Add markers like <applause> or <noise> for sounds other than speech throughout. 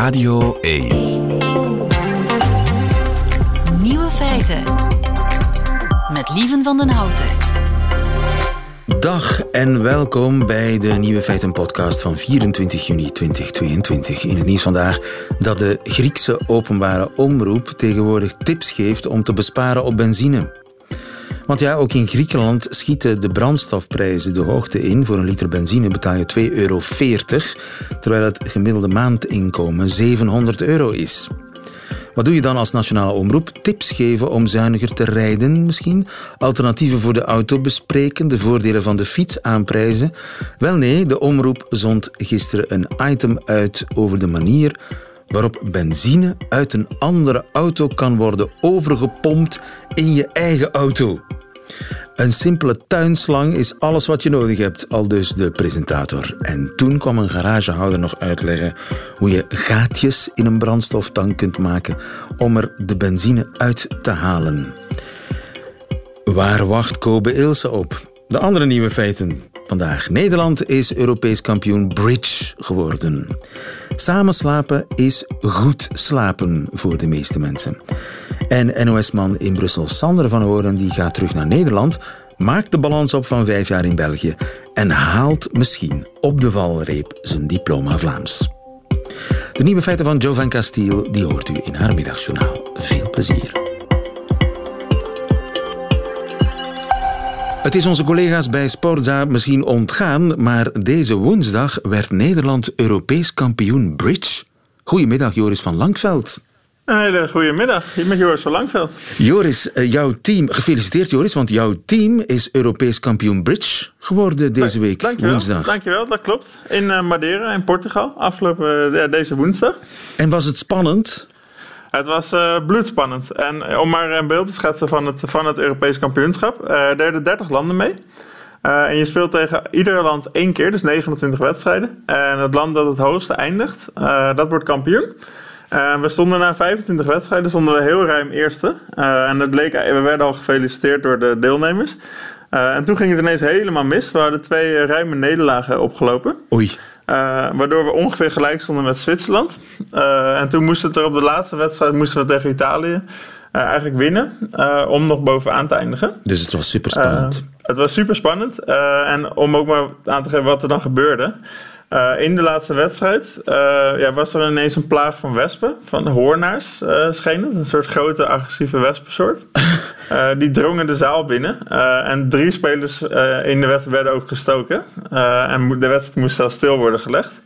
Radio 1. Nieuwe feiten. Met Lieven van den Houten. Dag en welkom bij de Nieuwe Feiten podcast van 24 juni 2022. In het nieuws vandaag dat de Griekse openbare omroep tegenwoordig tips geeft om te besparen op benzine. Want ja, ook in Griekenland schieten de brandstofprijzen de hoogte in. Voor een liter benzine betaal je 2,40 euro, terwijl het gemiddelde maandinkomen 700 euro is. Wat doe je dan als nationale omroep? Tips geven om zuiniger te rijden misschien? Alternatieven voor de auto bespreken? De voordelen van de fiets aanprijzen? Wel nee, de omroep zond gisteren een item uit over de manier waarop benzine uit een andere auto kan worden overgepompt in je eigen auto. Een simpele tuinslang is alles wat je nodig hebt, al dus de presentator. En toen kwam een garagehouder nog uitleggen hoe je gaatjes in een brandstoftank kunt maken om er de benzine uit te halen. Waar wacht Kobe Ilse op? De andere nieuwe feiten vandaag. Nederland is Europees kampioen bridge geworden. Samen slapen is goed slapen voor de meeste mensen. En NOS-man in Brussel, Sander van Horen, die gaat terug naar Nederland, maakt de balans op van vijf jaar in België en haalt misschien op de valreep zijn diploma Vlaams. De nieuwe feiten van Joe van Castiel, die hoort u in haar middagjournaal. Veel plezier. Het is onze collega's bij Sportza misschien ontgaan, maar deze woensdag werd Nederland Europees kampioen bridge. Goedemiddag, Joris van Langveld. Een hele goede middag, hier met Joris van Langveld. Joris, eh, jouw team, gefeliciteerd Joris, want jouw team is Europees kampioen bridge geworden deze week, dankjewel, woensdag. Dankjewel, dat klopt. In eh, Madeira, in Portugal, afgelopen uh, deze woensdag. En was het spannend? Het was uh, bloedspannend. En eh, om maar een beeld te schetsen van het, van het Europees kampioenschap, uh, deden 30 landen mee. En je speelt tegen ieder land één keer, dus 29 wedstrijden. En het land dat het hoogste eindigt, dat wordt kampioen. we stonden na 25 wedstrijden stonden we heel ruim eerste. en het leek, we werden al gefeliciteerd door de deelnemers. en toen ging het ineens helemaal mis. We hadden twee ruime nederlagen opgelopen. Oei. Uh, waardoor we ongeveer gelijk stonden met Zwitserland. Uh, en toen moesten het er op de laatste wedstrijd moesten we tegen Italië uh, eigenlijk winnen. om nog bovenaan te eindigen. Dus het was super spannend. het was super spannend. en om ook maar aan te geven wat er dan gebeurde. Uh, in de laatste wedstrijd uh, ja, was er ineens een plaag van wespen, van hoornaars uh, scheen het. Een soort grote agressieve wespensoort. <laughs> die drongen de zaal binnen. en drie spelers in de wedstrijd werden ook gestoken. en de wedstrijd moest zelfs stil worden gelegd.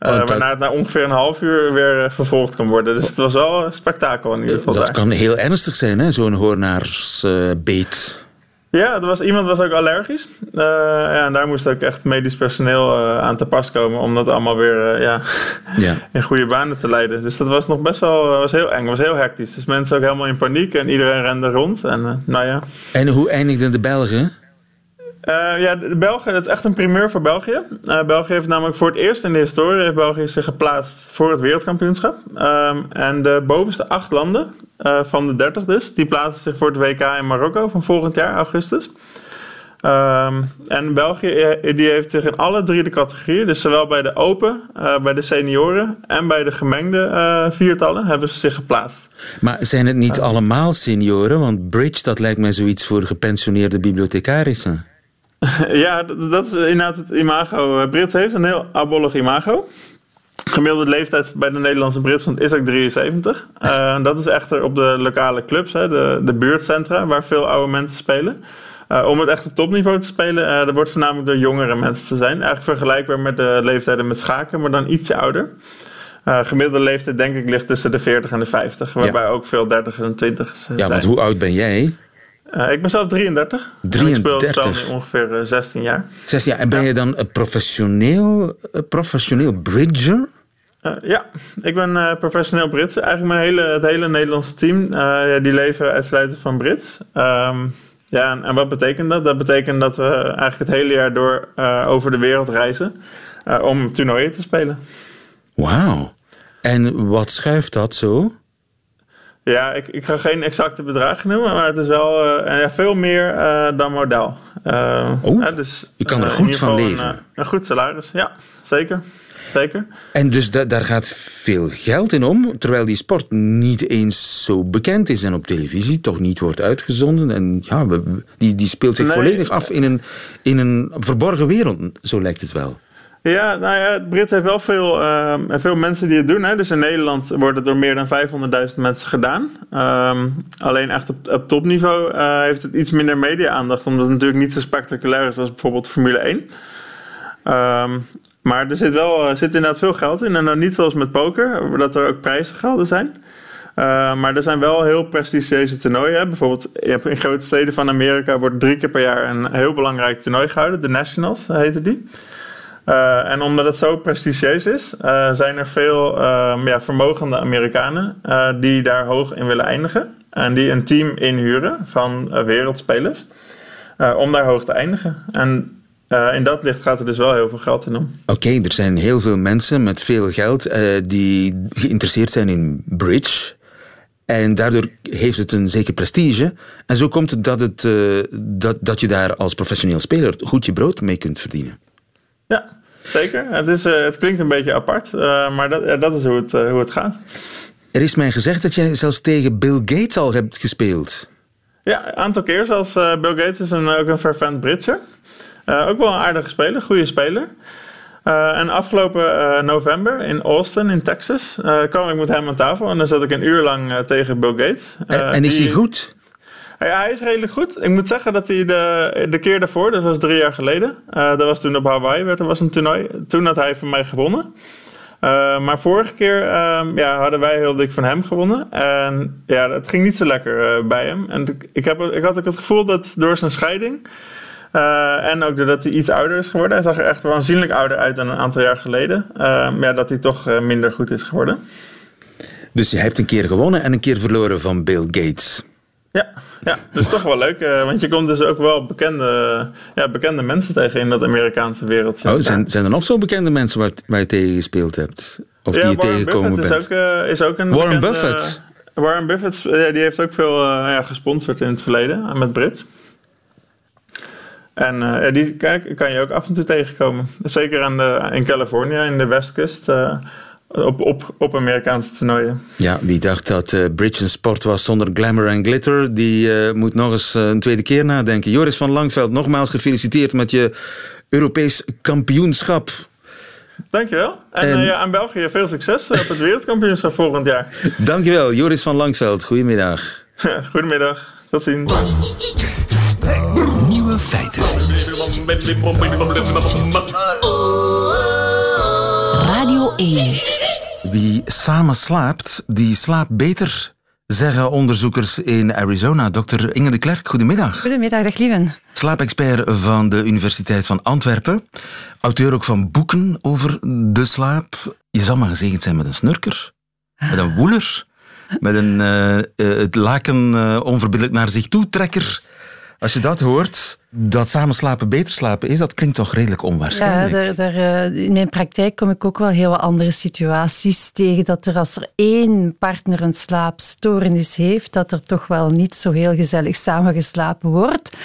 Uh, dat... Waarna het na ongeveer een half uur weer vervolgd kan worden. Dus het was wel een spektakel in ieder geval. Dat kan heel ernstig zijn, hè? zo'n hoornaarsbeet. Ja, er was, iemand was ook allergisch. Uh, ja, en daar moest ook echt medisch personeel uh, aan te pas komen om dat allemaal weer uh, ja, <laughs> ja. in goede banen te leiden. Dus dat was nog best wel was heel eng, was heel hectisch. Dus mensen ook helemaal in paniek en iedereen rende rond. En, nou ja. en hoe eindigden de Belgen? Uh, ja, de Belgen, dat is echt een primeur voor België. Uh, België heeft namelijk voor het eerst in de historie heeft België zich geplaatst voor het wereldkampioenschap. Um, en de bovenste acht landen, uh, van de 30 dus, die plaatsen zich voor het WK in Marokko van volgend jaar, augustus. Um, en België die heeft zich in alle drie de categorieën, dus zowel bij de open, bij de senioren en bij de gemengde viertallen, hebben ze zich geplaatst. Maar zijn het niet allemaal senioren? Want bridge, dat lijkt mij zoiets voor gepensioneerde bibliothecarissen. <laughs> ja, dat is inderdaad het imago. Brits heeft een heel abollig imago. Gemiddelde leeftijd bij de Nederlandse Britsland is ook 73. Uh, dat is echter op de lokale clubs, hè, de, de buurtcentra, waar veel oude mensen spelen. Uh, om het echt op topniveau te spelen, uh, dat wordt voornamelijk door jongere mensen te zijn. Eigenlijk vergelijkbaar met de leeftijden met schaken, maar dan ietsje ouder. gemiddelde leeftijd denk ik ligt tussen de 40 en de 50, waarbij ja. ook veel 30 en 20 zijn. Ja, want hoe oud ben jij? Uh, ik ben zelf 33. 33. En ik speel ongeveer uh, 16 jaar. 16 jaar. En ben ja. je dan een professioneel, een professioneel bridger? Uh, ja, ik ben professioneel Brits. Eigenlijk mijn hele, het hele Nederlandse team, ja, die leven uitsluitend van Brits. Um, ja, en, en, wat betekent dat? Dat betekent dat we eigenlijk het hele jaar door over de wereld reizen om toernooien te spelen. Wauw. En wat schuift dat zo? Ja, ik, ik ga geen exacte bedragen noemen, maar het is wel uh, ja, veel meer uh, dan modaal. Uh, oh, dus, je kan er goed van leven. Een, een, goed salaris, ja, zeker. zeker. En dus da daar gaat veel geld in om, terwijl die sport niet eens zo bekend is en op televisie toch niet wordt uitgezonden. En ja, die, die speelt zich volledig af in een, in een verborgen wereld, zo lijkt het wel. Ja, nou ja, het Brits heeft wel veel, uh, veel mensen die het doen. Hè. Dus in Nederland wordt het door meer dan 500.000 mensen gedaan. Um, alleen echt op, op topniveau uh, heeft het iets minder media-aandacht. Omdat het natuurlijk niet zo spectaculair is als bijvoorbeeld Formule 1. Um, ehm, maar er zit, wel, zit inderdaad veel geld in. En dan niet zoals met poker, dat er ook prijzengelden zijn. Uh, maar er zijn wel heel prestigieuze toernooien. Bijvoorbeeld in grote steden van Amerika wordt drie keer per jaar een heel belangrijk toernooi gehouden. De Nationals heette die. Uh, en omdat het zo prestigieus is, uh, zijn er veel uh, ja, vermogende Amerikanen die daar hoog in willen eindigen. En die een team inhuren van wereldspelers om daar hoog te eindigen. En in dat licht gaat er dus wel heel veel geld in om. Oké, er zijn heel veel mensen met veel geld die geïnteresseerd zijn in bridge. En daardoor heeft het een zeker prestige. En zo komt het dat, het, dat, dat je daar als professioneel speler goed je brood mee kunt verdienen. Ja, zeker. Het, is, uh, het klinkt een beetje apart, uh, maar dat, dat is hoe het, uh, hoe het gaat. Er is mij gezegd dat jij zelfs tegen Bill Gates al hebt gespeeld. Ja, een aantal keer. Zoals Bill Gates is een, ook een fervent Britser. ook wel een aardige speler, goede speler. en afgelopen november in Austin, in Texas, kwam ik met hem aan tafel. En dan zat ik een uur lang tegen Bill Gates. en, en is hij goed? Hij is redelijk goed. Ik moet zeggen dat hij de, de keer daarvoor, dat was drie jaar geleden, uh, dat was toen op Hawaii, werd, er was een toernooi. Toen had hij van mij gewonnen. Uh, maar vorige keer uh, ja, hadden wij heel dik van hem gewonnen. En ja, het ging niet zo lekker uh, bij hem. En ik, heb, ik had ook het gevoel dat door zijn scheiding. en ook doordat hij iets ouder is geworden. Hij zag er echt waanzinnig ouder uit dan een aantal jaar geleden. ja, dat hij toch minder goed is geworden. Dus je hebt een keer gewonnen en een keer verloren van Bill Gates. Ja, ja, dus toch wel leuk. Uh, want je komt dus ook wel bekende, ja, bekende mensen tegen in dat Amerikaanse wereldje. Oh, zijn, zijn er nog zo bekende mensen waar, waar je tegen gespeeld hebt? Of die je tegengekomen bent? Is ook, uh, is ook een Warren Buffett? Warren Buffett die heeft ook veel ja, gesponsord in het verleden met Brits. En die kijk, kan je ook af en toe tegenkomen. Zeker aan de, in Californië, in de westkust op, op, op Amerikaanse toernooien. Ja, wie dacht dat uh, bridge een sport was zonder glamour en glitter, die uh, moet nog eens uh, een tweede keer nadenken. Joris van Langveld, nogmaals gefeliciteerd met je Europees kampioenschap. Dankjewel. En, en ja, aan België veel succes op het wereldkampioenschap volgend jaar. <laughs> Dankjewel, Joris van Langveld. Goedemiddag. <laughs> Goedemiddag. Tot ziens. Nieuwe feiten. Radio 1. Wie samen slaapt, die slaapt beter, zeggen onderzoekers in Arizona. Dr. Inge de Klerk, goedemiddag. Goedemiddag, dag Lieven. Slaapexpert van de Universiteit van Antwerpen. Auteur ook van boeken over de slaap. Je zal maar gezegend zijn met een snurker, met een woeler, met een uh, het laken uh, onverbiddelijk naar zich toe trekker. Als je dat hoort, dat samen slapen beter slapen is, dat klinkt toch redelijk onwaarschijnlijk. Ja, eh, in mijn praktijk kom ik ook wel heel wat andere situaties tegen. Dat er als er één partner een slaapstoornis heeft, dat er toch wel niet zo heel gezellig samengeslapen wordt.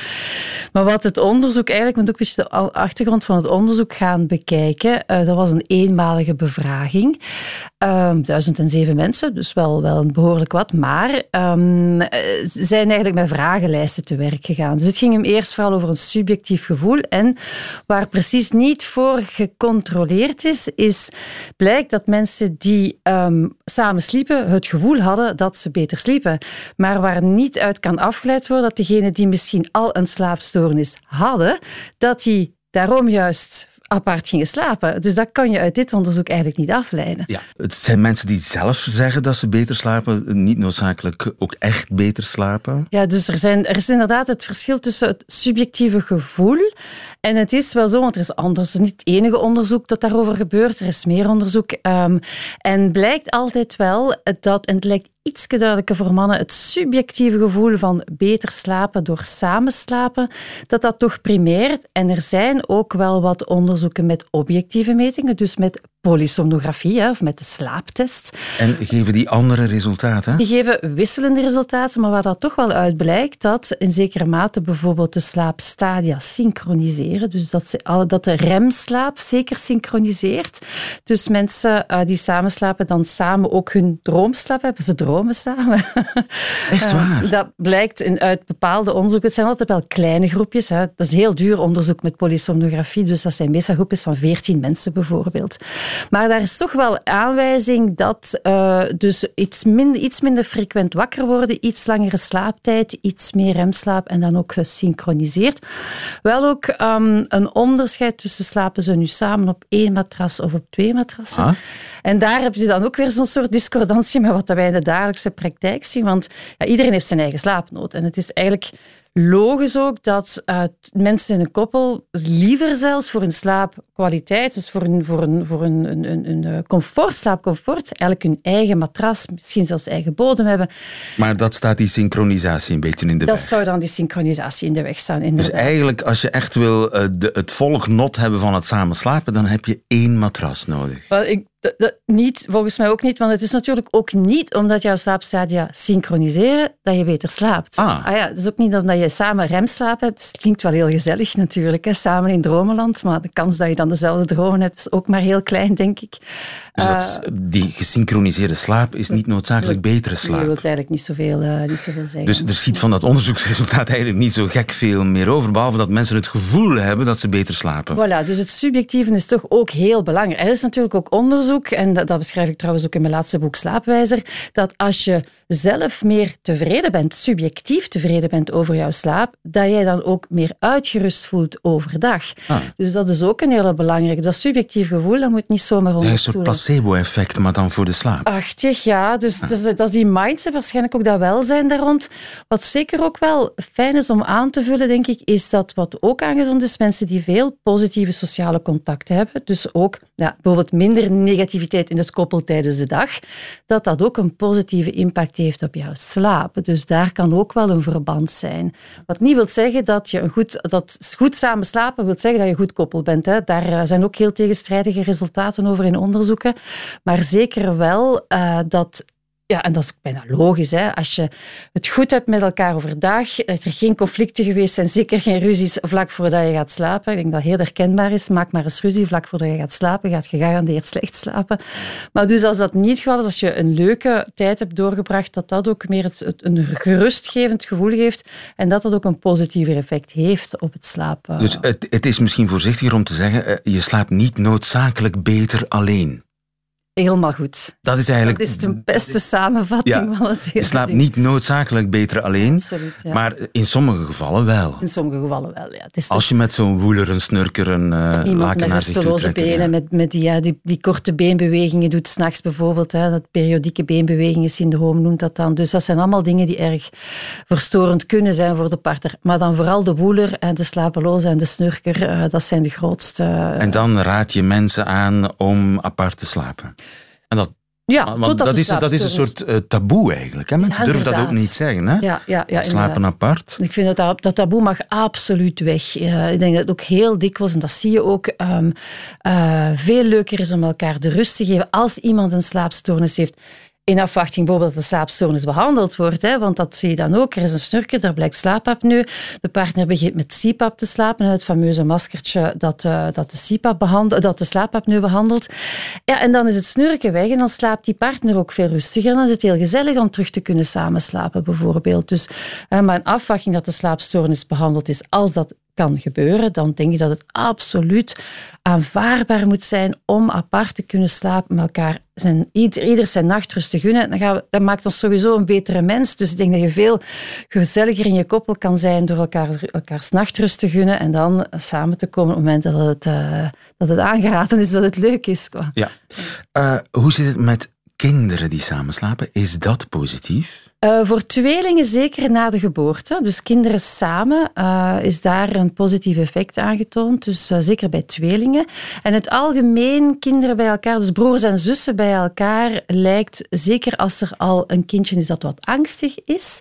Maar wat het onderzoek eigenlijk, want ook wist je de achtergrond van het onderzoek gaan bekijken. Uh, dat was een eenmalige bevraging. Um, 1007 mensen, dus wel, wel een behoorlijk wat. Maar um, zijn eigenlijk met vragenlijsten te werk gegaan. Dus het ging hem eerst vooral over een subjectief gevoel. En waar precies niet voor gecontroleerd is, is blijkt dat mensen die um, samen sliepen het gevoel hadden dat ze beter sliepen. Maar waar niet uit kan afgeleid worden dat degenen die misschien al een slaapstoornis hadden, dat die daarom juist apart gingen slapen. Dus dat kan je uit dit onderzoek eigenlijk niet afleiden. Ja, het zijn mensen die zelf zeggen dat ze beter slapen, niet noodzakelijk ook echt beter slapen. Ja, dus er, zijn, er is inderdaad het verschil tussen het subjectieve gevoel en het is wel zo, want er is anders. Niet het enige onderzoek dat daarover gebeurt. Er is meer onderzoek. Um, en blijkt altijd wel dat, en het lijkt iets duidelijker voor mannen, het subjectieve gevoel van beter slapen door samen slapen, dat dat toch primeert. En er zijn ook wel wat onderzoeken met objectieve metingen, dus met polysomnografie of met de slaaptest. En geven die andere resultaten? Die geven wisselende resultaten, maar waar dat toch wel uit blijkt, dat in zekere mate bijvoorbeeld de slaapstadia synchroniseren. Dus dat, ze, dat de remslaap zeker synchroniseert. Dus mensen uh, die samenslapen dan samen ook hun droomslaap hebben. Ze dromen samen. <laughs> Echt eh, waar? dat blijkt in, uit bepaalde onderzoeken. Het zijn altijd wel kleine groepjes. Hè. Dat is heel duur onderzoek met polysomnografie. Dus dat zijn meestal groepjes van 14 mensen bijvoorbeeld. Maar daar is toch wel aanwijzing dat uh, dus iets, minder, iets minder frequent wakker worden, iets langere slaaptijd, iets meer remslaap en dan ook gesynchroniseerd. Wel ook um, een onderscheid tussen slapen ze nu samen op één matras of op twee matrassen. Ah. En daar hebben ze dan ook weer zo'n soort discordantie met wat wij in de dagelijkse praktijk zien. Want ja, iedereen heeft zijn eigen slaapnood. En het is eigenlijk logisch ook dat uh, mensen in een koppel liever zelfs voor hun slaapkwaliteit, dus voor een, voor een, voor een, een, een, een eh, comfort, slaapcomfort, eigenlijk hun eigen matras, misschien zelfs eigen bodem hebben. Maar dat staat die synchronisatie een beetje in de weg. Dat zou dan die synchronisatie in de weg staan, inderdaad. Dus eigenlijk, als je echt wil uh, de, het volgnot hebben van het samen slapen, dan heb je één matras nodig. Wel, ik, niet, volgens mij ook niet, want het is natuurlijk ook niet omdat jouw slaapstadia synchroniseren dat je beter slaapt. Ah. ah ja, het is ook niet omdat je samen remslaap hebt. Het klinkt wel heel gezellig natuurlijk, hè, samen in dromenland, maar de kans dat je dan dezelfde dromen hebt is ook maar heel klein, denk ik. Dus dat uh, die gesynchroniseerde slaap is niet noodzakelijk betere slaap? Dat wil eigenlijk niet zoveel, uh, niet zoveel zeggen. Dus er schiet van dat onderzoeksresultaat eigenlijk niet zo gek veel meer over, behalve dat mensen het gevoel hebben dat ze beter slapen. Voilà, dus het subjectieve is toch ook heel belangrijk. Er is natuurlijk ook onderzoek en dat, dat, beschrijf ik trouwens ook in mijn laatste boek Slaapwijzer, dat als je zelf meer tevreden bent, subjectief tevreden bent over jouw slaap, dat jij dan ook meer uitgerust voelt overdag. Ah. Dus dat is ook een hele belangrijke. Dat subjectief gevoel, dat moet niet zomaar onder Dat is een placebo-effect, maar dan voor de slaap. Achtig, ja. Dus ah. dat, is, dat is die mindset, waarschijnlijk ook dat welzijn daar rond. Wat zeker ook wel fijn is om aan te vullen, denk ik, is dat wat ook aangetoond is, mensen die veel positieve sociale contacten hebben, dus ook ja, bijvoorbeeld minder negativiteit in het koppel tijdens de dag, dat dat ook een positieve impact heeft op jouw slaap. Dus daar kan ook wel een verband zijn. Wat niet wil zeggen dat je een goed, dat goed samen slapen wil zeggen dat je goed koppel bent. Hè. Daar eh, zijn ook heel tegenstrijdige resultaten over in onderzoeken. Maar zeker wel uh, dat ja, en dat is bijna logisch. Hè? Als je het goed hebt met elkaar overdag, dat er geen conflicten geweest zijn, zeker geen ruzies vlak voordat je gaat slapen. Ik denk dat heel herkenbaar is. Maak maar eens ruzie vlak voordat je gaat slapen, gaat je gegarandeerd slecht slapen. Maar dus als dat niet gaat, als je een leuke tijd hebt doorgebracht, dat dat ook meer het, een gerustgevend gevoel geeft en dat dat ook een positiever effect heeft op het slapen. Dus het, het is misschien voorzichtiger om te zeggen, eh, je slaapt niet noodzakelijk beter alleen. Helemaal goed. Dat is eigenlijk... Dat is de beste samenvatting van het hele Je slaapt niet noodzakelijk beter alleen, Absoluut, ja. maar in sommige gevallen wel. In sommige gevallen wel, ja. Het is Als je met zo'n woeler, een snurker, een uh, laken naar zich toe trekt. benen, met, met die, ja, die, die korte beenbewegingen doet, s'nachts bijvoorbeeld. Hè, dat periodieke beenbewegingen syndroom noemt dat dan. Dus dat zijn allemaal dingen die erg verstorend kunnen zijn voor de partner. Maar dan vooral de woeler en de slapeloze en de snurker, uh, dat zijn de grootste. Uh, en dan raad je mensen aan om apart te slapen. En dat ja, want dat is, dat is een soort uh, taboe eigenlijk. Hè? Mensen durven dat ook niet zeggen. Hè? Ja, ja, ja, Slapen apart. Ik vind dat dat taboe mag absoluut weg. Uh, ik denk dat het ook heel dikwijls, en dat zie je ook, um, uh, veel leuker is om elkaar de rust te geven als iemand een slaapstoornis heeft in afwachting bijvoorbeeld dat de slaapstoornis behandeld wordt. Hè, want dat zie je dan ook. Er is een snurker, daar blijkt slaapapneu. De partner begint met CPAP te slapen. Het fameuze maskertje dat, uh, dat, de, CPAP behandelt, dat de slaapapneu behandelt. Ja, en dan is het snurken weg en dan slaapt die partner ook veel rustiger. Dan is het heel gezellig om terug te kunnen samenslapen bijvoorbeeld. Dus, uh, maar in afwachting dat de slaapstoornis behandeld is, als dat kan gebeuren, dan denk ik dat het absoluut aanvaardbaar moet zijn om apart te kunnen slapen met elkaar. Zijn, ieder zijn nachtrust te gunnen. Dan gaan dat maakt ons sowieso een betere mens. Dus ik denk dat je veel gezelliger in je koppel kan zijn door elkaar, elkaars nachtrust te gunnen en dan samen te komen op het moment dat het, uh, dat het aangeraden is, dat het leuk is. Ja. Uh, hoe zit het met kinderen die samen slapen? Is dat positief? Uh, voor tweelingen zeker na de geboorte. Dus kinderen samen uh, is daar een positief effect aangetoond. Dus uh, zeker bij tweelingen. En het algemeen, kinderen bij elkaar, dus broers en zussen bij elkaar, lijkt, zeker als er al een kindje is dat wat angstig is,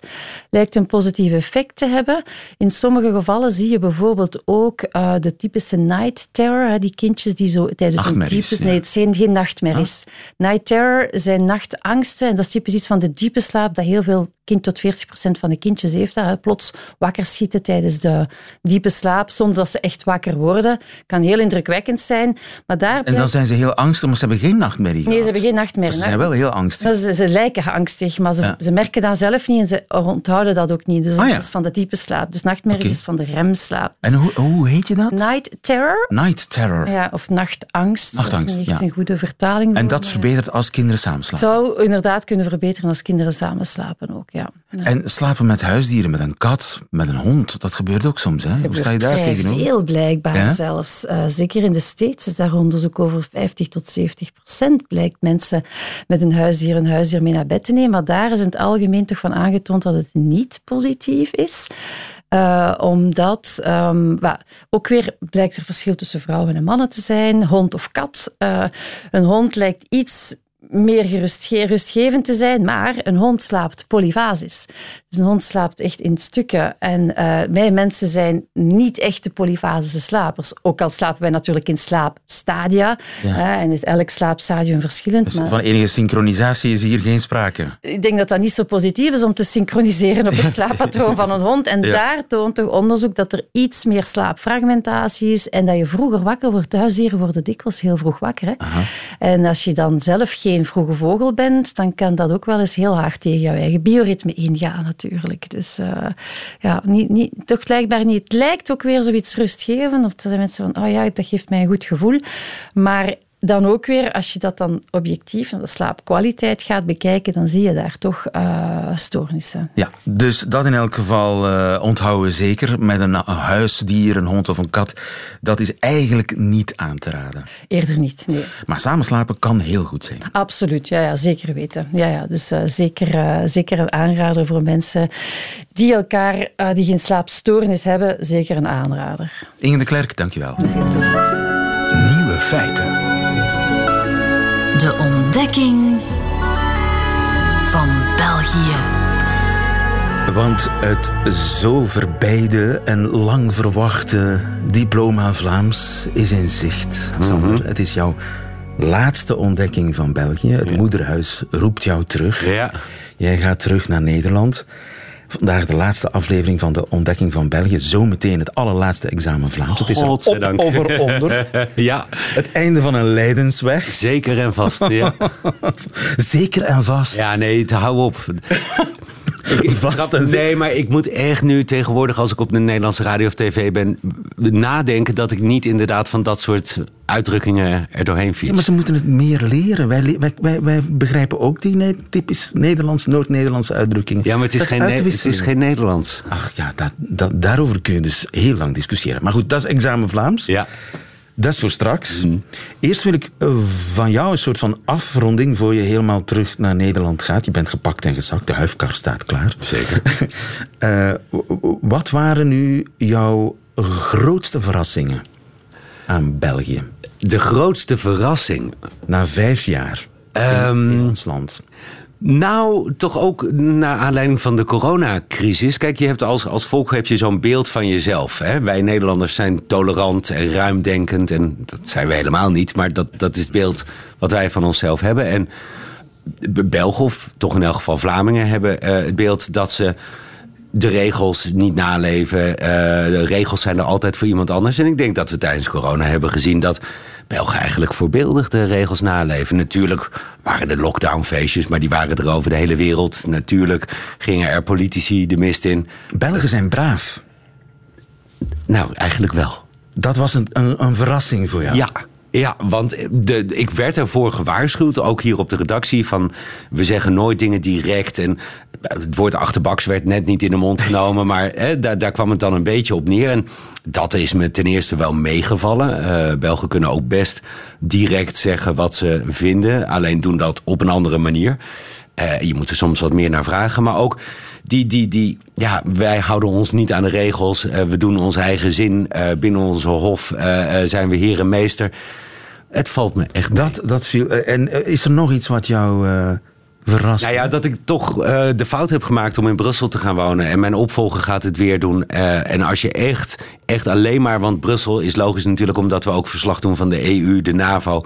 lijkt een positief effect te hebben. In sommige gevallen zie je bijvoorbeeld ook de typische night terror. Die kindjes die zo tijdens een types... Ja. Nee, het zijn geen nachtmerries. Night terror zijn nachtangsten. En dat is typisch iets van de diepe slaap dat heel veel will kind tot 40 procent van de kindjes heeft dat. Plots wakker schieten tijdens de diepe slaap, zonder dat ze echt wakker worden. Kan heel indrukwekkend zijn. Maar daar en dan zijn ze heel angstig, maar ze hebben geen nachtmerrie Nee, ze hebben geen nachtmerrie. Ze zijn wel heel angstig. Ze, ze, lijken angstig, maar ze, ja. ze, merken dat zelf niet en ze onthouden dat ook niet. Dus ah, ja. dat is van de diepe slaap. Dus nachtmerrie okay. is van de remslaap. En hoe, hoe heet je dat? Night terror. Night terror. Ja, of nachtangst. Nachtangst, dat is ja. een goede vertaling. En dat verbetert als kinderen samen slapen? zou inderdaad kunnen verbeteren als kinderen samen slapen ook, ja. Ja. En slapen met huisdieren, met een kat, met een hond, dat gebeurt ook soms. Hè? Hoe sta je daar tegenover? Veel blijkbaar ja? zelfs. Uh, zeker in de States is daar onderzoek over 50 tot 70 procent blijkt mensen met een huisdier een huisdier mee naar bed te nemen. Maar daar is in het algemeen toch van aangetoond dat het niet positief is. Uh, omdat um, well, ook weer blijkt er verschil tussen vrouwen en mannen te zijn, hond of kat. Uh, een hond lijkt iets meer gerustge rustgevend te zijn, maar een hond slaapt polyfasisch. Dus een hond slaapt echt in stukken. En uh, wij mensen zijn niet echte polyfasische slapers. Ook al slapen wij natuurlijk in slaapstadia. Ja. En is elk slaapstadium verschillend. Dus maar van enige synchronisatie is hier geen sprake? Ik denk dat dat niet zo positief is om te synchroniseren op het <laughs> slaappatroon van een hond. En ja. daar toont toch onderzoek dat er iets meer slaapfragmentatie is en dat je vroeger wakker wordt. Huisdieren worden dikwijls heel vroeg wakker. Hè? En als je dan zelf geen geen vroege vogel bent, dan kan dat ook wel eens heel hard tegen jouw eigen bioritme ingaan natuurlijk. Dus uh, ja, niet, niet, toch blijkbaar niet. Het lijkt ook weer zoiets rustgevend. Of zijn mensen van, oh ja, dat geeft mij een goed gevoel. Maar dan ook weer, als je dat dan objectief naar de slaapkwaliteit gaat bekijken, dan zie je daar toch uh, stoornissen. Ja, dus dat in elk geval uh, onthouden zeker. Met een huisdier, een hond of een kat, dat is eigenlijk niet aan te raden. Eerder niet, nee. Maar samenslapen kan heel goed zijn. Absoluut, ja, ja zeker weten. Ja, ja, dus uh, zeker, zeker een aanrader voor mensen die elkaar, die geen slaapstoornis hebben, zeker een aanrader. Inge de Klerk, dankjewel. Nieuwe feiten. De ontdekking van België. Want het zo verbijde en lang verwachte diploma Vlaams is in zicht. Sander, mm -hmm. het is jouw laatste ontdekking van België. Het ja. moederhuis roept jou terug. Ja. Jij gaat terug naar Nederland. Vandaag de laatste aflevering van de Ontdekking van België. Zometeen het allerlaatste examen Vlaams. Het is op of eronder. <laughs> ja. Het einde van een leidensweg. Zeker en vast, ja. <laughs> Zeker en vast. Ja, nee, hou op. <laughs> Ik, ik grap, nee, maar ik moet echt nu tegenwoordig, als ik op de Nederlandse radio of tv ben, nadenken dat ik niet inderdaad van dat soort uitdrukkingen er doorheen fiets. Ja, maar ze moeten het meer leren. Wij, wij, wij, wij begrijpen ook die ne typisch Nederlands, Noord-Nederlandse uitdrukkingen. Ja, maar het is, geen, het is geen Nederlands. Ach ja, dat, dat, daarover kun je dus heel lang discussiëren. Maar goed, dat is examen Vlaams. Ja. Dat is voor straks. Mm. Eerst wil ik van jou een soort van afronding voor je helemaal terug naar Nederland gaat. Je bent gepakt en gezakt, de huifkar staat klaar. Zeker. <laughs> uh, wat waren nu jouw grootste verrassingen aan België? De grootste verrassing? Na vijf jaar um, in, in ons land. Nou, toch ook naar aanleiding van de coronacrisis. Kijk, je hebt als, als volk heb je zo'n beeld van jezelf. Hè? Wij Nederlanders zijn tolerant en ruimdenkend. En dat zijn we helemaal niet. Maar dat, dat is het beeld wat wij van onszelf hebben. En Belgen, of toch in elk geval Vlamingen, hebben uh, het beeld dat ze de regels niet naleven. Uh, de regels zijn er altijd voor iemand anders. En ik denk dat we tijdens corona hebben gezien dat Belgen eigenlijk voorbeeldig de regels naleven. Natuurlijk waren er lockdownfeestjes, maar die waren er over de hele wereld. Natuurlijk gingen er politici de mist in. Belgen zijn braaf. Nou, eigenlijk wel. Dat was een, een, een verrassing voor jou? Ja, ja, want de, ik werd ervoor gewaarschuwd, ook hier op de redactie, van we zeggen nooit dingen direct. En het woord achterbaks werd net niet in de mond genomen, maar daar, daar kwam het dan een beetje op neer. En dat is me ten eerste wel meegevallen. Uh, Belgen kunnen ook best direct zeggen wat ze vinden, alleen doen dat op een andere manier. Uh, je moet er soms wat meer naar vragen. Maar ook die, die, die, ja, wij houden ons niet aan de regels. Uh, we doen onze eigen zin. Uh, binnen onze hof zijn we heer en meester. Het valt me echt dat, dat viel. En is er nog iets wat jou verrast? Nou ja, dat ik toch de fout heb gemaakt om in Brussel te gaan wonen. En mijn opvolger gaat het weer doen. en als je echt, echt alleen maar... Want Brussel is logisch natuurlijk omdat we ook verslag doen van de EU, de NAVO.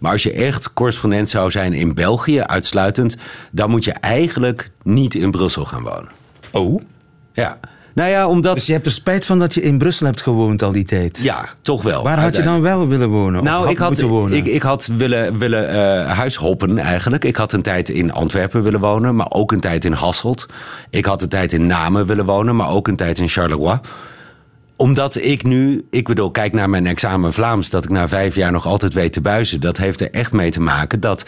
Maar als je echt correspondent zou zijn in België, uitsluitend... dan moet je eigenlijk niet in Brussel gaan wonen. Oh? Ja. Nou ja, omdat... Dus je hebt er spijt van dat je in Brussel hebt gewoond al die tijd? Ja, toch wel. Waar had je dan wel willen wonen? Nou, had ik, had, wonen? Ik, ik had willen, willen uh, huishoppen eigenlijk. Ik had een tijd in Antwerpen willen wonen, maar ook een tijd in Hasselt. Ik had een tijd in Namen willen wonen, maar ook een tijd in Charleroi omdat ik nu, ik bedoel, kijk naar mijn examen Vlaams, dat ik na vijf jaar nog altijd weet te buizen. Dat heeft er echt mee te maken dat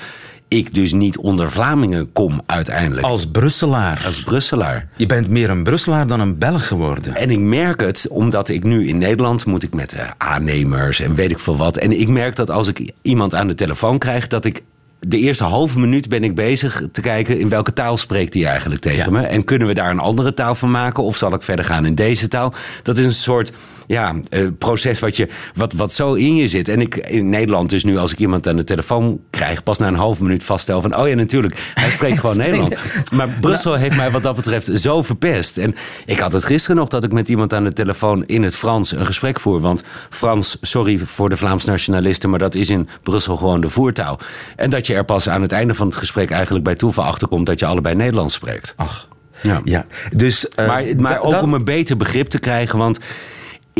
ik dus niet onder Vlamingen kom uiteindelijk. Als Brusselaar. Als Brusselaar. Je bent meer een Brusselaar dan een Belg geworden. En ik merk het, omdat ik nu in Nederland moet ik met uh, aannemers en weet ik veel wat. En ik merk dat als ik iemand aan de telefoon krijg, dat ik de eerste halve minuut ben ik bezig te kijken in welke taal spreekt hij eigenlijk tegen me. En kunnen we daar een andere taal van maken? Of zal ik verder gaan in deze taal? Dat is een soort ja, uh, proces wat, je, wat, wat zo in je zit. En ik in Nederland dus nu, als ik iemand aan de telefoon krijg, pas na een halve minuut vaststel van, oh ja, natuurlijk, hij spreekt <laughs> gewoon Nederlands. Maar Brussel heeft mij wat dat betreft zo verpest. En ik had het gisteren nog dat ik met iemand aan de telefoon in het Frans een gesprek voer. Want Frans, sorry voor de Vlaams nationalisten, maar dat is in Brussel gewoon de voertaal. En dat je er pas aan het einde van het gesprek eigenlijk bij toeval achterkomt dat je allebei Nederlands spreekt. Ach. Ja. ja. Dus, uh, maar maar ook om een beter begrip te krijgen, want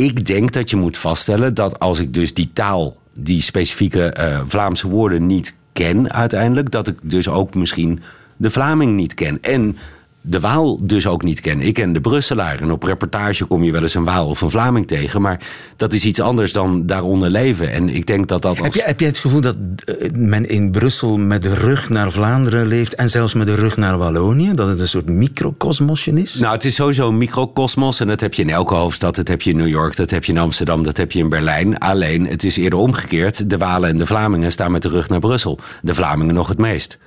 ik denk dat je moet vaststellen dat als ik dus die taal, die specifieke uh, Vlaamse woorden niet ken uiteindelijk, dat ik dus ook misschien de Vlaming niet ken. En de Waal dus ook niet ken. Ik ken de Brusselaar en op reportage kom je wel eens een Waal of een Vlaming tegen. Maar dat is iets anders dan daaronder leven. En ik denk dat dat. Als... Heb, je, heb je het gevoel dat eh, men in Brussel met de rug naar Vlaanderen leeft en zelfs met de rug naar Wallonië? Dat het een soort microcosmosje is? Nou, het is sowieso een microcosmos en dat heb je in elke hoofdstad. Dat heb je in New York, dat heb je in Amsterdam, dat heb je in Berlijn. Alleen, het is eerder omgekeerd. De Walen en de Vlamingen staan met de rug naar Brussel. De Vlamingen nog het meest.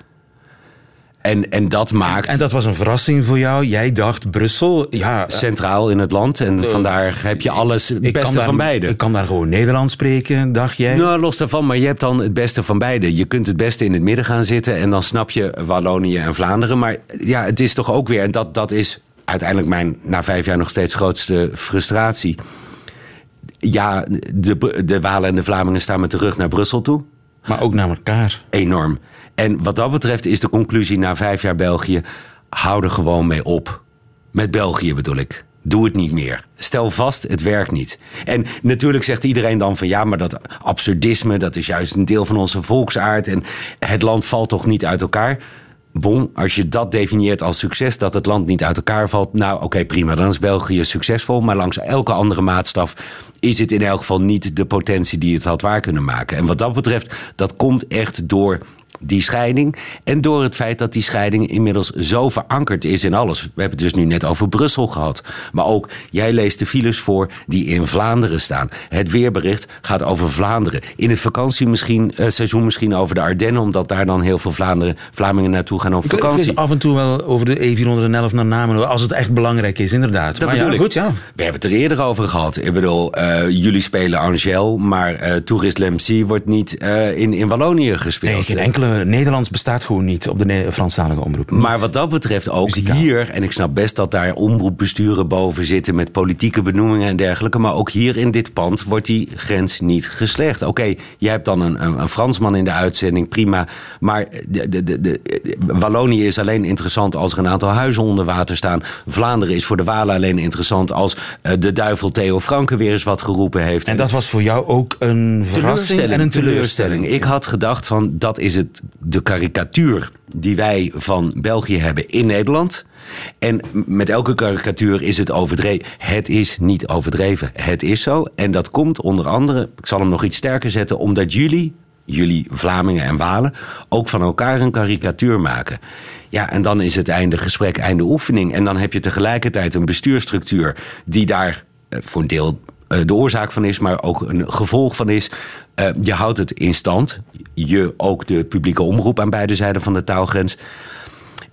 En, en dat maakt. En dat was een verrassing voor jou. Jij dacht Brussel, ja. Centraal in het land. En uh, vandaar heb je alles het beste van beide. Ik kan daar gewoon Nederlands spreken, dacht jij? Nou, los daarvan. Maar je hebt dan het beste van beide. Je kunt het beste in het midden gaan zitten. En dan snap je Wallonië en Vlaanderen. Maar ja, het is toch ook weer. En dat, dat is uiteindelijk mijn na vijf jaar nog steeds grootste frustratie. Ja, de, de Walen en de Vlamingen staan met de rug naar Brussel toe. Maar ook naar elkaar. Enorm. En wat dat betreft is de conclusie na vijf jaar België: hou er gewoon mee op. Met België bedoel ik. Doe het niet meer. Stel vast, het werkt niet. En natuurlijk zegt iedereen dan van ja, maar dat absurdisme, dat is juist een deel van onze volksaard. En het land valt toch niet uit elkaar? Bon, als je dat definieert als succes, dat het land niet uit elkaar valt, nou oké, prima, dan is België succesvol. Maar langs elke andere maatstaf is het in elk geval niet de potentie die het had waar kunnen maken. En wat dat betreft, dat komt echt door die scheiding. En door het feit dat die scheiding inmiddels zo verankerd is in alles. We hebben het dus nu net over Brussel gehad. Maar ook, jij leest de files voor die in Vlaanderen staan. Het weerbericht gaat over Vlaanderen. In het vakantie misschien, uh, seizoen misschien over de Ardennen... omdat daar dan heel veel Vlaanderen, Vlamingen naartoe gaan op vakantie. af en toe wel over de E411 naar Namen, als het echt belangrijk is, inderdaad. Dat maar bedoel ja, ik. Goed, ja. We hebben het er eerder over gehad. Ik bedoel, uh, jullie spelen Angel, maar uh, Tourist Lemcy wordt niet in, in Wallonië gespeeld. Nee, geen enkele Nederlands bestaat gewoon niet op de Franstalige omroep. Maar wat dat betreft ook hier, en ik snap best dat daar omroepbesturen boven zitten met politieke benoemingen en dergelijke, maar ook hier in dit pand wordt die grens niet geslecht. Oké, jij hebt dan een, een, een, Fransman in de uitzending, prima, maar de, de, de, de, Wallonië is alleen interessant als er een aantal huizen onder water staan. Vlaanderen is voor de Walen alleen interessant als uh, de duivel Theo Franke weer eens wat geroepen heeft. En dat was voor jou ook een verrassing en een teleurstelling. Ik had gedacht van dat is het de karikatuur die wij van België hebben in Nederland. En met elke karikatuur is het overdreven. Het is niet overdreven. Het is zo. En dat komt onder andere, ik zal hem nog iets sterker zetten, omdat jullie, jullie Vlamingen en Walen, ook van elkaar een karikatuur maken. Ja, en dan is het einde gesprek, einde oefening. En dan heb je tegelijkertijd een bestuurstructuur die daar eh, voor een deel de oorzaak van is, maar ook een gevolg van is. Uh, je houdt het in stand. Je, ook de publieke omroep aan beide zijden van de taalgrens.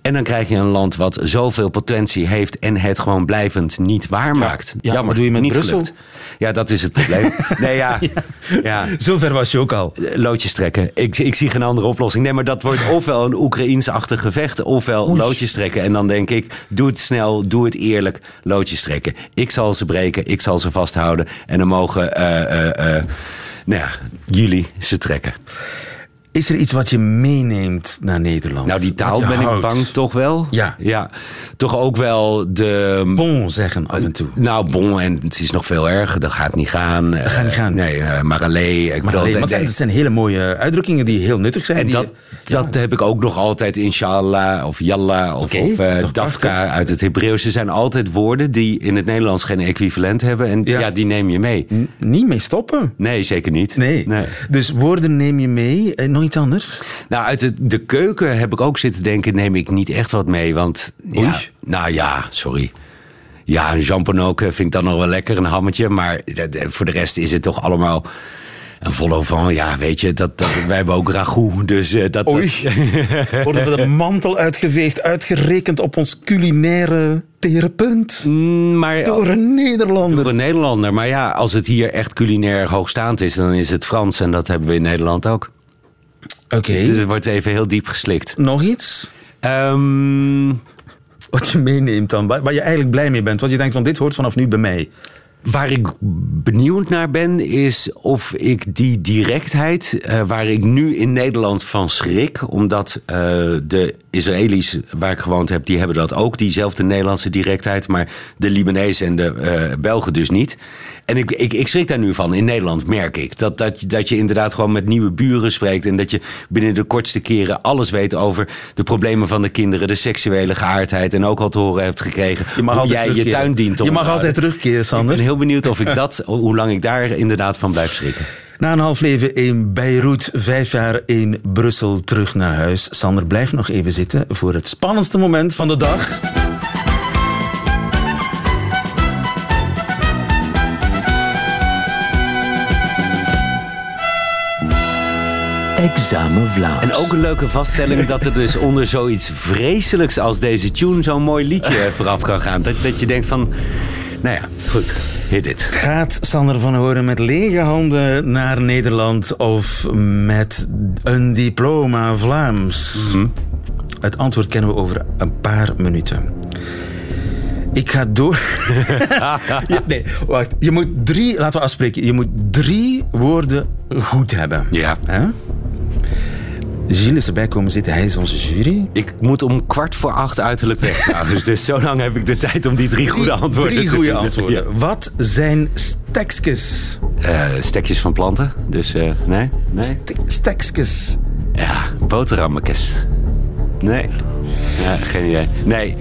En dan krijg je een land wat zoveel potentie heeft en het gewoon blijvend niet waarmaakt. Ja, Jammer, maar doe je met niet Brussel? gelukt. Ja, dat is het probleem. <laughs> nee, ja. ja. Zover was je ook al. Loodjes trekken. Ik, ik zie geen andere oplossing. Nee, maar dat wordt ofwel een Oekraïens-achtig gevecht, ofwel loodjes trekken. En dan denk ik, doe het snel, doe het eerlijk, loodjes trekken. Ik zal ze breken, ik zal ze vasthouden. En dan mogen eh, eh, eh, nou ja, jullie ze trekken. Is er iets wat je meeneemt naar Nederland? Nou, die taal ben houdt? ik bang toch wel. Ja. ja. Toch ook wel de... Bon zeggen af en toe. Nou, bon, en het is nog veel erger. Dat gaat niet gaan. Dat gaat niet gaan. Nee, uh, maar alleen. Ik Maar, bedoel, alleen, dat- zijn, hele mooie uitdrukkingen die heel nuttig zijn. En die- dat, dat heb ik ook nog altijd inshallah of yalla of, of eh, dafka prachtig? uit het Hebreeuws. Er zijn altijd woorden die in het Nederlands geen equivalent hebben. En Ja. ja, die neem je mee. N- niet mee stoppen. Nee, zeker niet. Nee. Dus woorden neem je mee. En nog iets anders? Nou, uit de, de keuken heb ik ook zitten denken, neem ik niet echt wat mee. Want, Oei. ja, nou ja, sorry. Ja, een jambon vind ik dan nog wel lekker, een hammetje. Maar voor de rest is het toch allemaal een vol van. Ja, weet je, dat, dat, wij hebben ook ragout. Dus eh, dat, Oei. dat- <laughs> Worden we de mantel uitgeveegd, uitgerekend op ons culinaire therapeut? Mm, maar Door een Nederlander. door een Nederlander. Maar ja, als het hier echt culinair hoogstaand is, dan is het Frans. En dat hebben we in Nederland ook. Oké. Dus het wordt even heel diep geslikt. Nog iets? Ehm, Wat je meeneemt dan, waar je eigenlijk blij mee bent. Wat je denkt van dit hoort vanaf nu bij mij. Waar ik benieuwd naar ben, is of ik die directheid, eh, waar ik nu in Nederland van schrik, omdat eh, de Israëli's waar ik gewoond heb, die hebben dat ook, diezelfde Nederlandse directheid, maar de Libanezen en de eh, Belgen dus niet. En ik, ik, ik schrik daar nu van. In Nederland merk ik dat, dat, je- dat je inderdaad gewoon met nieuwe buren spreekt en dat je binnen de kortste keren alles weet over de problemen van de kinderen, de seksuele geaardheid en ook al te horen hebt gekregen Je mag hoe jij je tuin dient te Je mag onderhouden. altijd terugkeren, Sander. Ik ben heel benieuwd of ik <laughs> dat, hoe lang ik daar inderdaad van blijf schrikken. Na een half leven in Beirut, vijf jaar in Brussel, terug naar huis. Sander, blijf nog even zitten voor het spannendste moment van de dag. Examen Vlaams. En ook een leuke vaststelling dat er dus onder zoiets vreselijks als deze tune zo'n mooi liedje <laughs> vooraf kan gaan. Dat, dat je denkt van, nou ja, goed, hit it. Gaat Sander van Horen met lege handen naar Nederland of met een diploma Vlaams? Het antwoord kennen we over een paar minuten. Ik ga door. <laughs> Nee, wacht. Je moet drie, laten we afspreken, je moet drie woorden goed hebben. Ja. Hè? Gilles is erbij komen zitten, hij is onze jury. Ik moet om kwart voor acht uiterlijk weg trouwens. Dus zo lang heb ik de tijd om die drie goede antwoorden Drie te goede antwoorden. Wat zijn stekskes? Eh, stekjes van planten, dus eh, nee, nee. Stekskes. Ja, boterhammetjes. Nee. Ja, geen idee. Nee.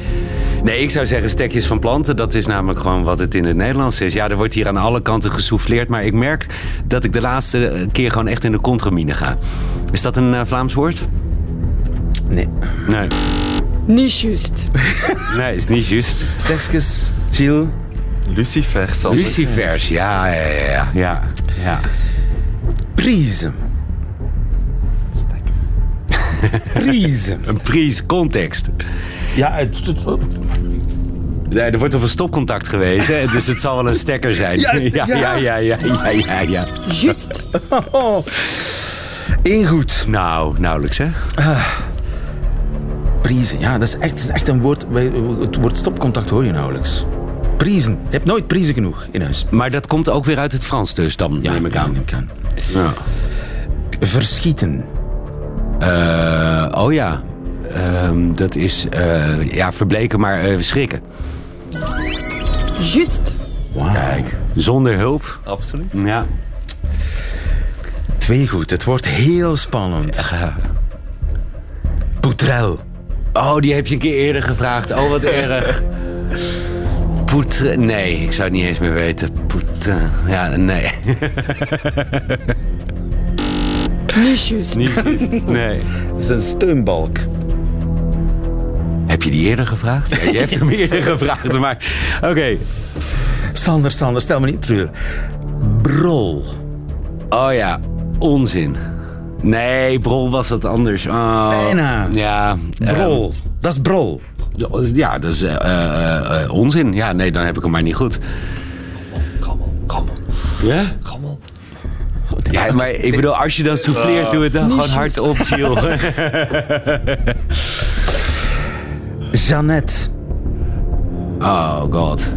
Nee, ik zou zeggen stekjes van planten. Dat is namelijk gewoon wat het in het Nederlands is. Ja, er wordt hier aan alle kanten gesouffleerd. Maar ik merk dat ik de laatste keer gewoon echt in de contramine ga. Is dat een eh, Vlaams woord? Nee. Nee. Niet juist. <laughs> Nee, is niet juist. Stekskes, Gilles. Lucifers. ik Lucifers, ja, ja, ja. ja. ja, ja. Prise. Prise. <laughs> Een pries context. Ja, het, het- Nee, er wordt op een stopcontact gewezen, <laughs> dus het zal wel een stekker zijn. <laughs> Ja, ja, ja. ja, ja, ja, ja, ja, ja. Juist. <laughs> Eén goed. Nou, nauwelijks hè? Prise. Ja, dat is echt, dat is echt een woord. Het woord stopcontact hoor je nauwelijks. Priezen. Je hebt nooit priezen genoeg in huis. Maar dat komt ook weer uit het Frans dus dan, neem ik aan. neem ik aan. Ja. Verschieten. Eh, oh ja, Ehm, dat is eh, ja, verbleken, maar eh, schrikken. Juist. Kijk, zonder hulp. Absoluut. Ja. Twee goed. Het wordt heel spannend. Poutrel. Oh, die heb je een keer eerder gevraagd. Oh, wat <laughs> erg. Poetre... Nee, ik zou het niet eens meer weten. Poetre... Ja, nee. Niet juist. Niet <laughs> juist. Nee. Dat is een steunbalk. Heb je die eerder gevraagd? Ja, je hebt <laughs> hem eerder gevraagd, maar... Oké. Sander, Sander, stel me niet treur. Brol. Oh ja, onzin. Nee, Brol was wat anders. Oh, Bijna. Ja. Brol. dat is brol. ehm, ja, dat is eh, eh, eh, onzin. Ja, nee, dan heb ik hem maar niet goed. Gammel, gammel, Ja? gammel. Ja, maar ik bedoel, als je dan souffleert, doe het dan gewoon hardop, Gilles. <laughs> <laughs> Jeannette. Oh god.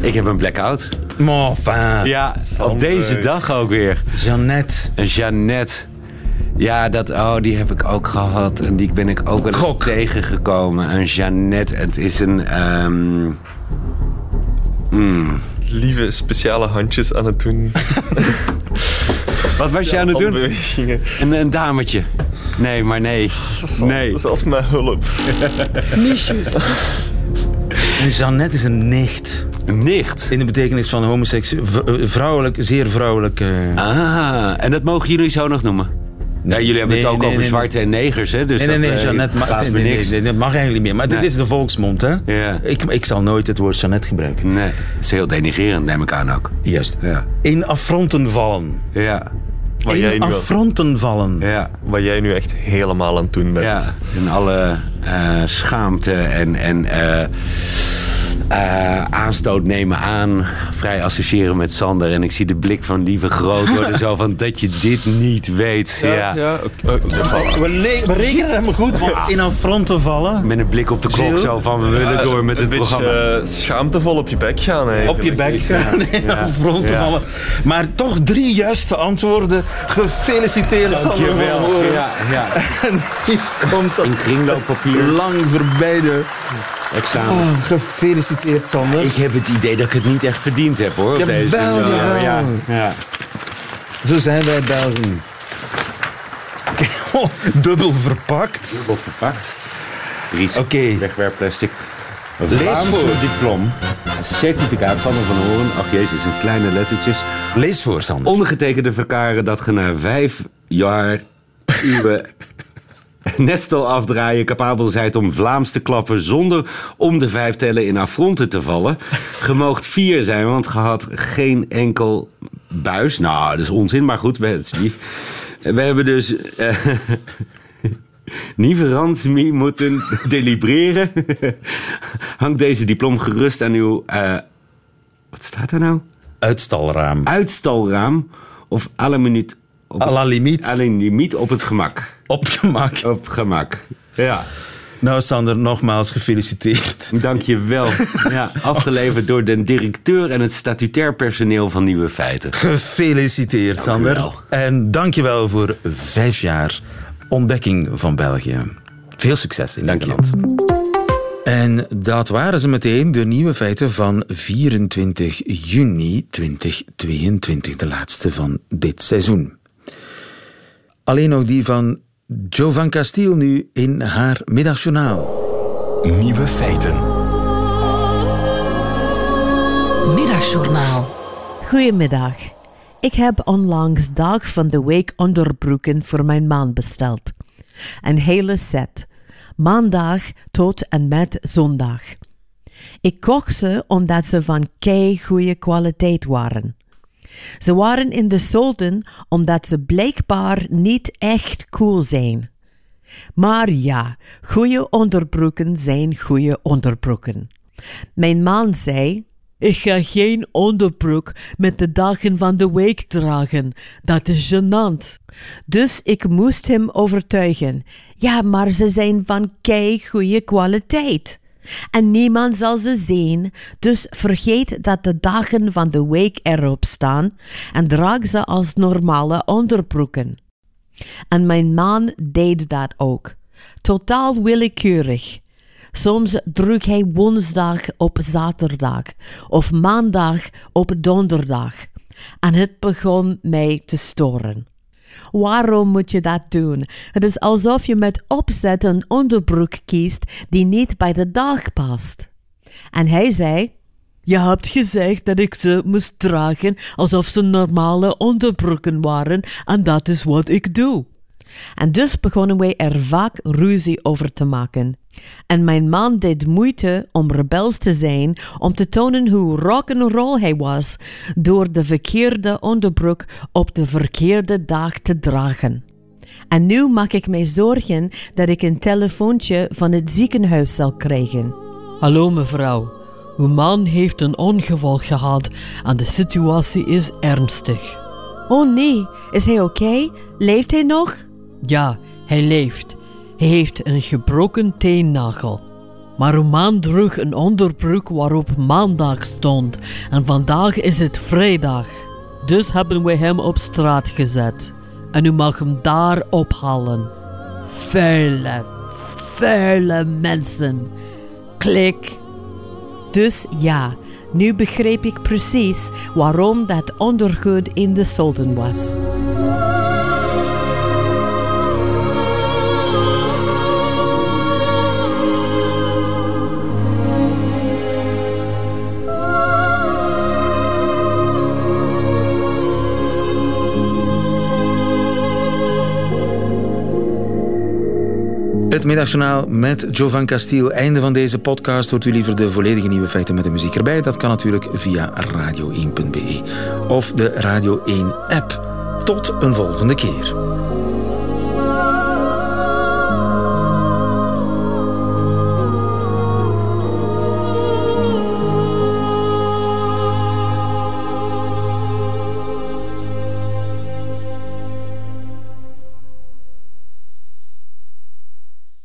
Ik heb een blackout. Maar enfin. Ja, op deze dag ook weer. Jeannette. Een Jeannette. Ja, dat, oh, die heb ik ook gehad. En die ben ik ook wel eens tegengekomen. Een Jeannette. Het is een... ehm, mm. Lieve speciale handjes aan het doen. <laughs> Wat was je aan het doen? Een, een dametje. Nee, maar nee. Nee. Zelfs met hulp. En Jeannette is een nicht. Een nicht. In de betekenis van homoseksueel, eh, vrouwelijk, zeer vrouwelijk. eh. Ah, en dat mogen jullie zo nog noemen? Ja, jullie hebben Nee, het ook nee, over nee, zwarte en negers, hè? Dus nee, nee, dat, nee, eh, Jeannette mag, nee, me nee, niks. nee, dat mag eigenlijk niet meer. Maar dit Nee. is de volksmond, hè? Ja. Ik, ik zal nooit het woord Jeannette gebruiken. Nee, het is heel denigrerend, neem ik aan ook. Juist. Ja. In affronten vallen. Ja. Wat jij, In al- affronten vallen. Ja. wat jij nu echt helemaal aan het doen bent. Ja, en alle eh, schaamte en, en eh, eh, aanstoot nemen aan. Vrij associëren met Sander. En ik zie de blik van lieve groot worden. <laughs> zo van dat je dit niet weet. Ja. Ja, ja, voilà. We, rekenen hem goed. In affronten vallen. Met een blik op de klok zo van we willen door met een het beetje programma. eh, schaamtevol op je bek gaan. Op je bek gaan. <laughs> In affronten Ja. vallen. Maar toch drie juiste antwoorden. Gefeliciteerd. Sander. Ja, ja. <laughs> En hier komt dat In kringlooppapier. lang voorbij de... Examen. Oh, gefeliciteerd, Sander. Ik heb het idee dat ik het niet echt verdiend heb hoor. Op deze. Ja, ja. Zo zijn wij Belgen. <laughs> Oh, dubbel verpakt. Dubbel verpakt. Ries. Oké. Wegwerpplastic. Vlaamse voor. diplom. Certificaat van van Horen. Ach jezus, een kleine lettertjes. Lees voor, Sander. Ondergetekende verklaren dat je na vijf jaar <laughs> uw <laughs> nestel afdraaien capabel zijt om Vlaams te klappen zonder om de vijf tellen in affronten te vallen. <laughs> Je moogt vier zijn, want je had geen enkel buis. Nou, dat is onzin, maar goed, het is lief. We hebben dus... eh, <laughs> Niverans moeten delibereren. Hangt deze diplom gerust aan uw... eh, wat staat er nou? Uitstalraam. uitstalraam of alle minuut op, À la limiet. alleen limiet op het gemak. Op het gemak. Op het gemak. Ja. Nou, Sander, nogmaals gefeliciteerd. Dank je wel. Ja, afgeleverd door de directeur en het statutair personeel van Nieuwe Feiten. Gefeliciteerd, Sander. wel. En dankjewel voor vijf jaar ontdekking van België. Veel succes in Dank je. dit land. En dat waren ze meteen, de nieuwe feiten van 24 juni 2022, de laatste van dit seizoen. Alleen nog die van Jo van Castiel nu in haar middagjournaal. Nieuwe feiten. Middagjournaal. Goedemiddag. Ik heb onlangs dag van de week onderbroeken voor mijn man besteld. Een hele set. Maandag tot en met zondag. Ik kocht ze omdat ze van kei goede kwaliteit waren. Ze waren in de solden omdat ze blijkbaar niet echt cool zijn. Maar ja, goede onderbroeken zijn goede onderbroeken. Mijn man zei: Ik ga geen onderbroek met de dagen van de week dragen. Dat is gênant. Dus ik moest hem overtuigen. Ja, maar ze zijn van kei goede kwaliteit. En niemand zal ze zien, dus vergeet dat de dagen van de week erop staan en draag ze als normale onderbroeken. En mijn man deed dat ook. Totaal willekeurig. Soms droeg hij woensdag op zaterdag of maandag op donderdag. En het begon mij te storen. Waarom moet je dat doen? Het is alsof je met opzet een onderbroek kiest die niet bij de dag past. En hij zei: Je hebt gezegd dat ik ze moest dragen alsof ze normale onderbroeken waren, en dat is wat ik doe. En dus begonnen wij er vaak ruzie over te maken. En mijn man deed moeite om rebels te zijn, om te tonen hoe rock'n'roll hij was, door de verkeerde onderbroek op de verkeerde dag te dragen. En nu maak ik mij zorgen dat ik een telefoontje van het ziekenhuis zal krijgen. Hallo mevrouw, uw man heeft een ongeval gehad en de situatie is ernstig. Oh nee, is hij oké? Leeft hij nog? Ja, hij leeft. Hij heeft een gebroken teennagel. Maar uw man droeg een onderbroek waarop maandag stond en vandaag is het vrijdag. Dus hebben we hem op straat gezet. En u mag hem daar ophalen. Vuile, vuile mensen. Klik. Dus ja, nu begreep ik precies waarom dat ondergoed in de solden was. Het met Jovan Castiel. Einde van deze podcast. Hoort u liever de volledige nieuwe feiten met de muziek erbij? Dat kan natuurlijk via radio1.be of de Radio 1 app. Tot een volgende keer.